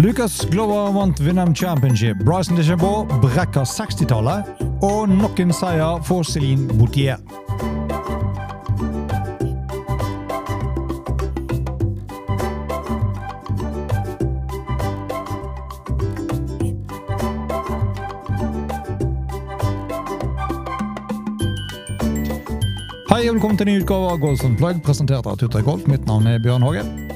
Lucas Glover vant Vinham Championship. Bryson DeChambeau brekker 60-tallet. Og nok en seier for Céline Boutier. Hei og velkommen til en ny utgave av Golden Plug, presentert av Tutter Golf. Mitt navn er Bjørn Håge.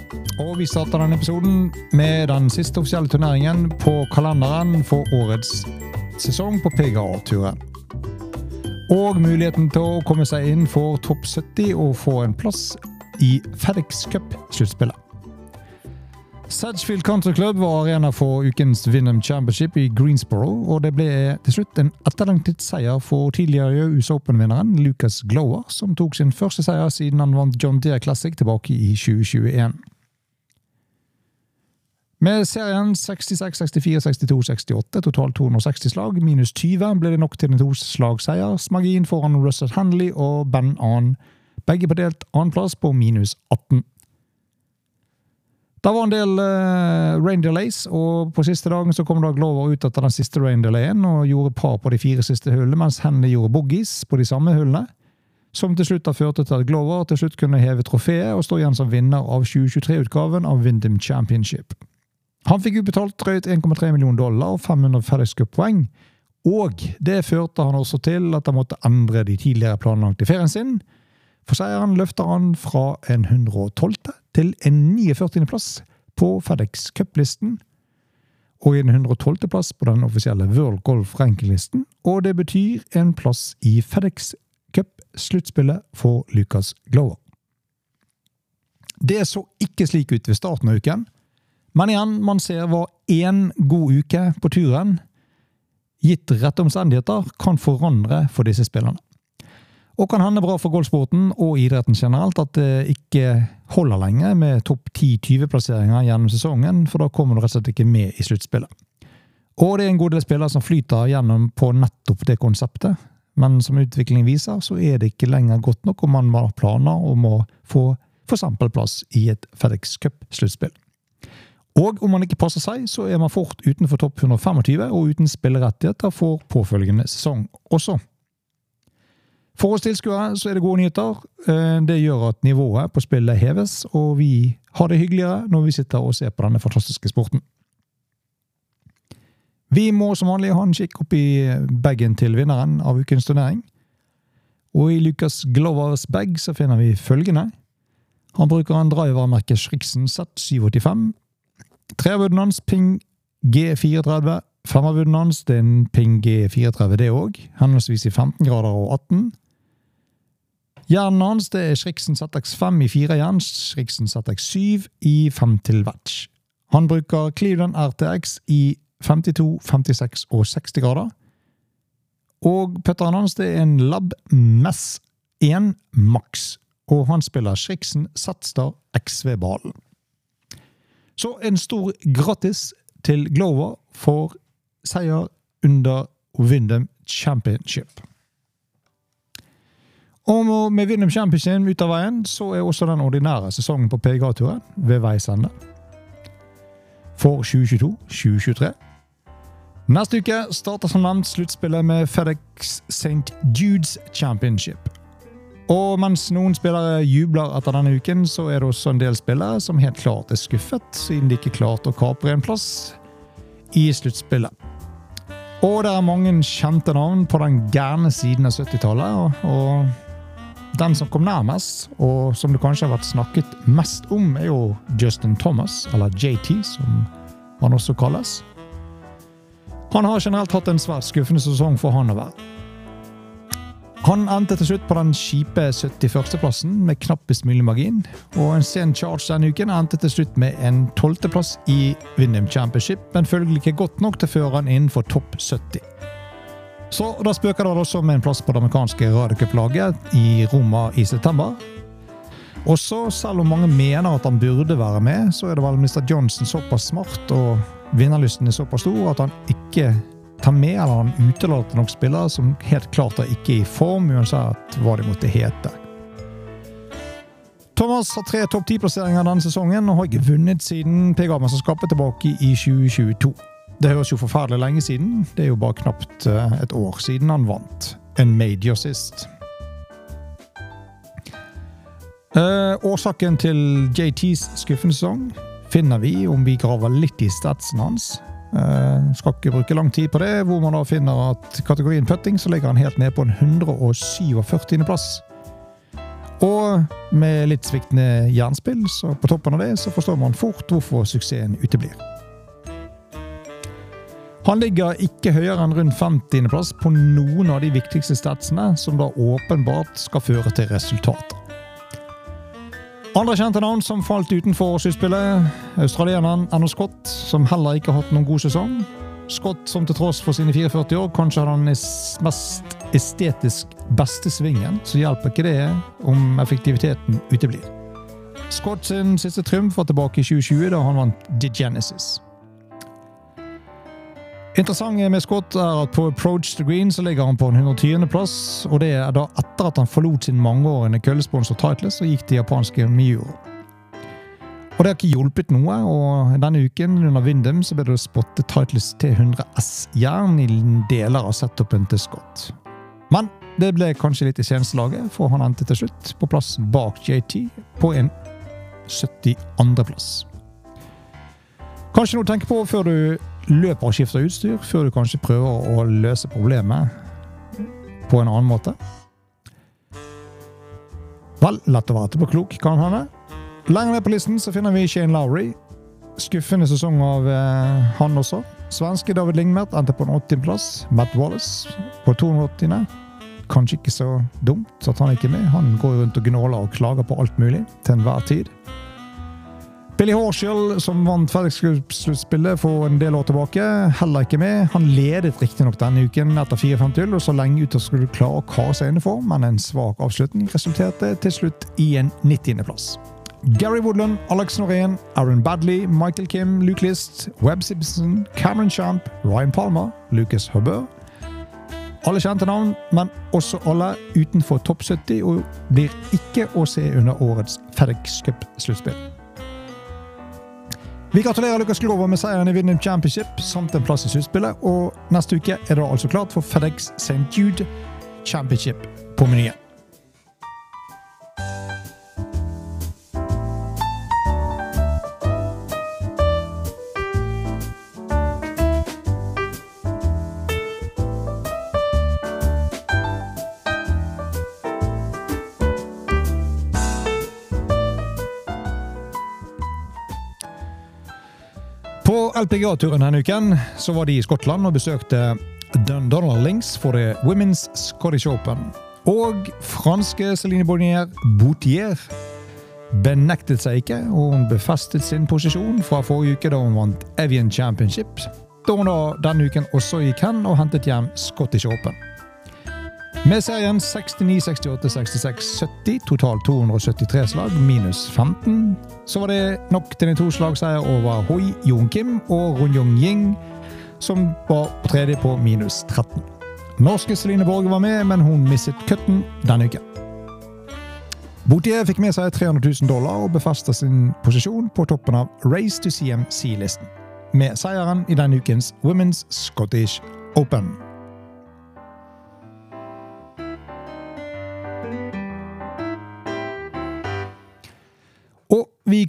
Vi starter denne episoden med den siste offisielle turneringen på kalenderen for årets sesong på PGA-turen. Og muligheten til å komme seg inn for topp 70 og få en plass i FedEx Cup-sluttspillet. Sedgefield Country Club var arena for ukens Winham Championship i Greensboro, og det ble til slutt en etterlengtet seier for tidligere US Open-vinneren Lucas Glower, som tok sin første seier siden han vant John Deere Classic tilbake i 2021. Med serien 66, 64, 62, 68, totalt 260 slag, minus 20, ble det nok til en toslagsseiersmargin foran Russell Handley og Ben Ahn, begge på delt annenplass på minus 18. Det var en del uh, rain delays, og på siste dagen så kom da Glover ut etter den siste rain delayen og gjorde par på de fire siste hullene, mens Henley gjorde boogies på de samme hullene. Som til slutt har ført til at Glover til slutt kunne heve trofeet og stå igjen som vinner av 2023-utgaven av Windham Championship. Han fikk utbetalt drøyt 1,3 millioner dollar og 500 FedEx Cup-poeng, og det førte han også til at han måtte endre de tidligere planlagte ferien sin. For seieren løfter han fra en 112. til en 49. plass på FedEx Cup-listen, og en 112. plass på den offisielle World Golf Ranking-listen, og det betyr en plass i FedEx Cup-sluttspillet for Lucas Glover. Det så ikke slik ut ved starten av uken, men igjen, man ser hva én god uke på turen, gitt rette omstendigheter, kan forandre for disse spillerne. Og kan hende bra for golfsporten og idretten generelt at det ikke holder lenge med topp 10-20-plasseringer gjennom sesongen, for da kommer du rett og slett ikke med i sluttspillet. Og det er en god del spillere som flyter gjennom på nettopp det konseptet, men som utviklingen viser, så er det ikke lenger godt nok om man har planer om å få f.eks. plass i et FedEx Cup-sluttspill. Og om man ikke passer seg, så er man fort utenfor topp 125 og uten spillerettigheter for påfølgende sesong også. For oss tilskuere så er det gode nyheter. Det gjør at nivået på spillet heves, og vi har det hyggeligere når vi sitter og ser på denne fantastiske sporten. Vi må som vanlig ha en kikk opp i bagen til vinneren av ukens turnering. Og i Lucas Glovers bag så finner vi følgende. Han bruker en drivermerke Schrixen Z785. Treavwooden hans Ping G34. Femmerwooden hans det er en Ping G34, det òg. Henholdsvis i 15 grader og 18. Hjernen hans det er Schrixen ZX5 i 4 igjen, Schrixen ZX7 i 5 til vetch. Han bruker Cleveland RTX i 52, 56 og 60 grader. Og putteren hans det er en Lab Mess 1 Max, og han spiller Schrixen Zstar XV-ballen. Så en stor grattis til Glover for seier under Windham Championship. Og med Windham Championship ut av veien, så er også den ordinære sesongen på PGA-turen ved veis ende. For 2022-2023. Neste uke starter som nevnt sluttspillet med FedEx St. Judes Championship. Og mens noen spillere jubler etter denne uken, så er det også en del spillere som helt klart er skuffet, siden de ikke klarte å kapre en plass i sluttspillet. Og det er mange kjente navn på den gærne siden av 70-tallet. og, og den som kom nærmest, og som det kanskje har vært snakket mest om, er jo Justin Thomas, eller JT, som han også kalles. Han har generelt hatt en svært skuffende sesong for Hanover. Han endte til slutt på den kjipe 71.-plassen med knappest mulig margin, og en sen charge denne uken endte til slutt med en 12.-plass i Windham Championship, men følgelig ikke godt nok til å føre han innenfor topp 70. Så da spøker det også med en plass på det amerikanske radiocuplaget i Roma i september. Også, selv om mange mener at han burde være med, så er det vel Mr. Johnson såpass smart og vinnerlysten er såpass stor at han ikke tar med eller han utelater nok spillere som helt klart er ikke i form, uansett hva de måtte hete. Thomas har tre topp ti-plasseringer denne sesongen og har ikke vunnet siden PGA-mesterskapet tilbake i 2022. Det høres jo forferdelig lenge siden. Det er jo bare knapt eh, et år siden han vant en major sist. Eh, årsaken til JTs skuffende sesong finner vi om vi graver litt i statsen hans. Eh, skal ikke bruke lang tid på det, hvor man da finner at kategorien putting så ligger han helt ned på en 147. plass. Og med litt sviktende jernspill, så på toppen av det så forstår man fort hvorfor suksessen uteblir. Han ligger ikke høyere enn rundt 50.-plass på noen av de viktigste statsene, som da åpenbart skal føre til resultater. Andre kjente navn som falt utenfor årsutspillet. australieneren Anna Scott, som heller ikke har hatt noen god sesong. Scott som til tross for sine 44 år kanskje har den mest estetisk beste svingen, så hjelper ikke det om effektiviteten uteblir. Scott sin siste triumf var tilbake i 2020, da han vant The Genesis. Interessant med Scott er at på approach the green så ligger han på en 120.-plass, og det er da etter at han forlot sin mangeårige køllesponsor Titles og gikk til japanske Miuro. Og det har ikke hjulpet noe, og denne uken under Windham så ble det spottet Titles T100 S-jern i deler av setupen til Scott. Men det ble kanskje litt i tjenestelaget, for han endte til slutt på plass bak JT på en 72.-plass. Kanskje noe å tenke på før du løper og skifter utstyr, før du kanskje prøver å løse problemet på en annen måte? Vel, lett å være etterpåklok, kan hende. Lenger ned på listen så finner vi Shane Lowry. Skuffende sesong av eh, han også. Svenske David Lingmert endte på en 80.-plass. Matt Wallace på 280. Kanskje ikke så dumt at han ikke er med. Han går rundt og gnåler og klager på alt mulig til enhver tid. Billy Horshall, som vant FedEx-sluttspillet for en del år tilbake, heller ikke med. Han ledet riktignok denne uken etter 4-5 og så lenge ut skulle du klare å kare seg innenfor, men en svak avslutning resulterte til slutt i en 90.-plass. Gary Woodland, Alex Norén, Aaron Badley, Michael Kim, Luke List, Webb Simpson, Cameron Champ, Ryan Palmer, Lucas Hubber alle kjente navn, men også alle utenfor topp 70, og blir ikke å se under årets FedEx Cup-sluttspill. Vi gratulerer Lukas Glover med seieren i Winning Championship samt en plass i sluttspillet, og neste uke er det altså klart for FedEx St. Jude Championship på menyen. LPGA-turen denne uken så var de i Skottland og besøkte Dundonald Links for The Women's Scottish Open. Og franske Celine Bonnier Boutier benektet seg ikke, og hun befestet sin posisjon fra forrige uke da hun vant Evian Championship, da hun da denne uken også gikk hen og hentet hjem Scottish Open. Med serien 69, 68, 66, 70, totalt 273 slag, minus 15, så var det nok til en toslagseier over Hoi Jon Kim og Run Jung Ying, som var på tredje på minus 13. Norske Celine Borge var med, men hun mistet cutten denne uken. Boutier fikk med seg 300 000 dollar og befesta sin posisjon på toppen av Race to CMC-listen, med seieren i denne ukens Women's Scottish Open.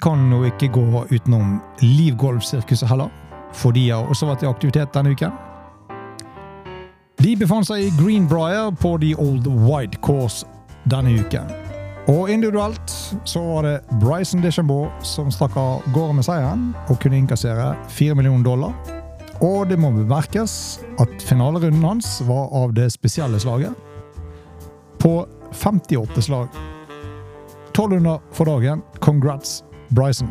Kan jo ikke gå utenom Livgolfsirkuset Golf-sirkuset heller, for de har også vært i aktivitet denne uken. De befant seg i Greenbrier på The Old Wide Course denne uken. Og individuelt så var det Bryson DeChambeau som stakk av gårde med seieren og kunne innkassere 4 millioner dollar. Og det må bemerkes at finalerunden hans var av det spesielle slaget. På 58 slag. 1200 for dagen. Congrats, Bryson.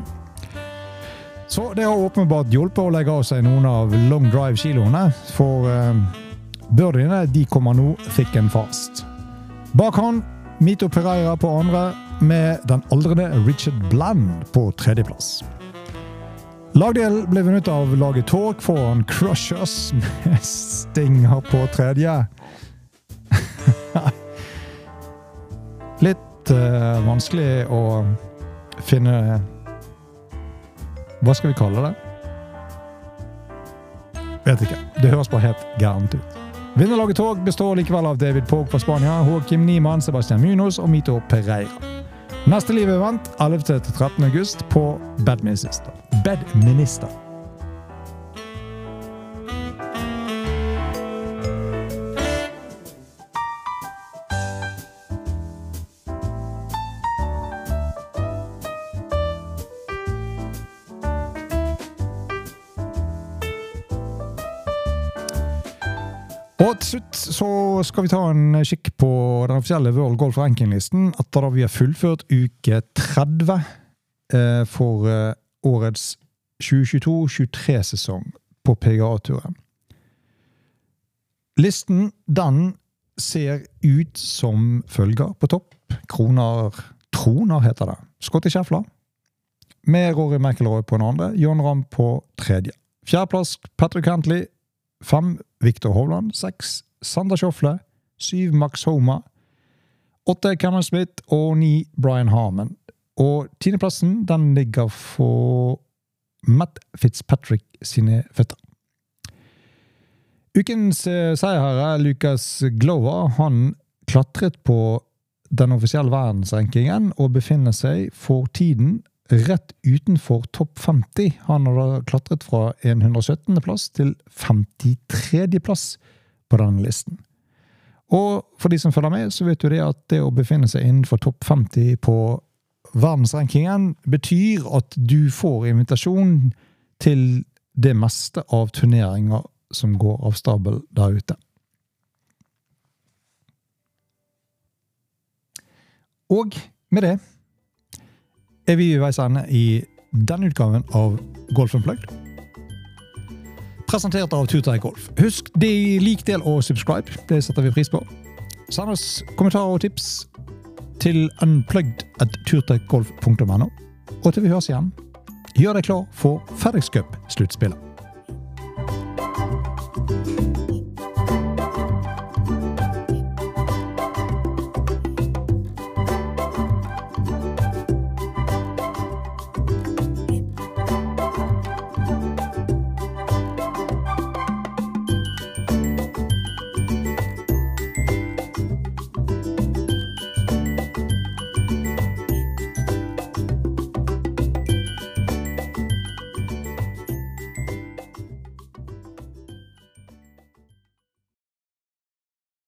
Så det har åpenbart hjulpet å legge av seg noen av long drive-kiloene, for eh, birdiene de kommer nå and fast. Bak han Mito Pereira på andre, med den aldrende Richard Bland på tredjeplass. Lagdel ble vunnet av laget Tork foran Crushers med Stinger på tredje. Litt uh, vanskelig å finne Hva skal vi kalle det? Vet ikke. Det høres bare helt gærent ut. Vinnerlaget tog består likevel av David Pogg fra Spania, Håkim Niemann, Sebastian Munoz og Mito Pereira. Neste Liv-event 11.-13. august på Bedminister. Bedminister. Og til slutt så skal vi ta en kikk på den offisielle World Golf Ranking-listen etter da vi har fullført uke 30 eh, for eh, årets 2022-23-sesong på PGA-turen. Listen den ser ut som følger på topp. Kroner Troner heter det. Scotty Scheffler. Med Rory McIlroy på den andre. John Ramm på tredje. Fjerdeplass Patrick Cantley. Fem Viktor Hovland. Seks Sander Sjofle. Syv Max Homa. Åtte Cameron Smith. Og ni Brian Harman. Og tiendeplassen den ligger for Matt Fitzpatrick sine føtter. Ukens eh, seierherre, Lucas Glover, han klatret på den offisielle verdensrankingen og befinner seg for tiden rett utenfor topp 50. Han har da klatret fra 117. plass til 53. plass på denne listen. Og for de som følger med, så vet du det at det å befinne seg innenfor topp 50 på verdensrankingen betyr at du får invitasjon til det meste av turneringer som går av stabel der ute. Og med det er vi ved veis ende i denne utgaven av Golf Unplugged. Presentert av Turtøy Golf. Husk de lik, del og subscribe. Det setter vi pris på. Send oss kommentarer og tips til unplugged at turtøygolf.no. Og til vi høres igjen, gjør deg klar for FedEx Cup-sluttspillet.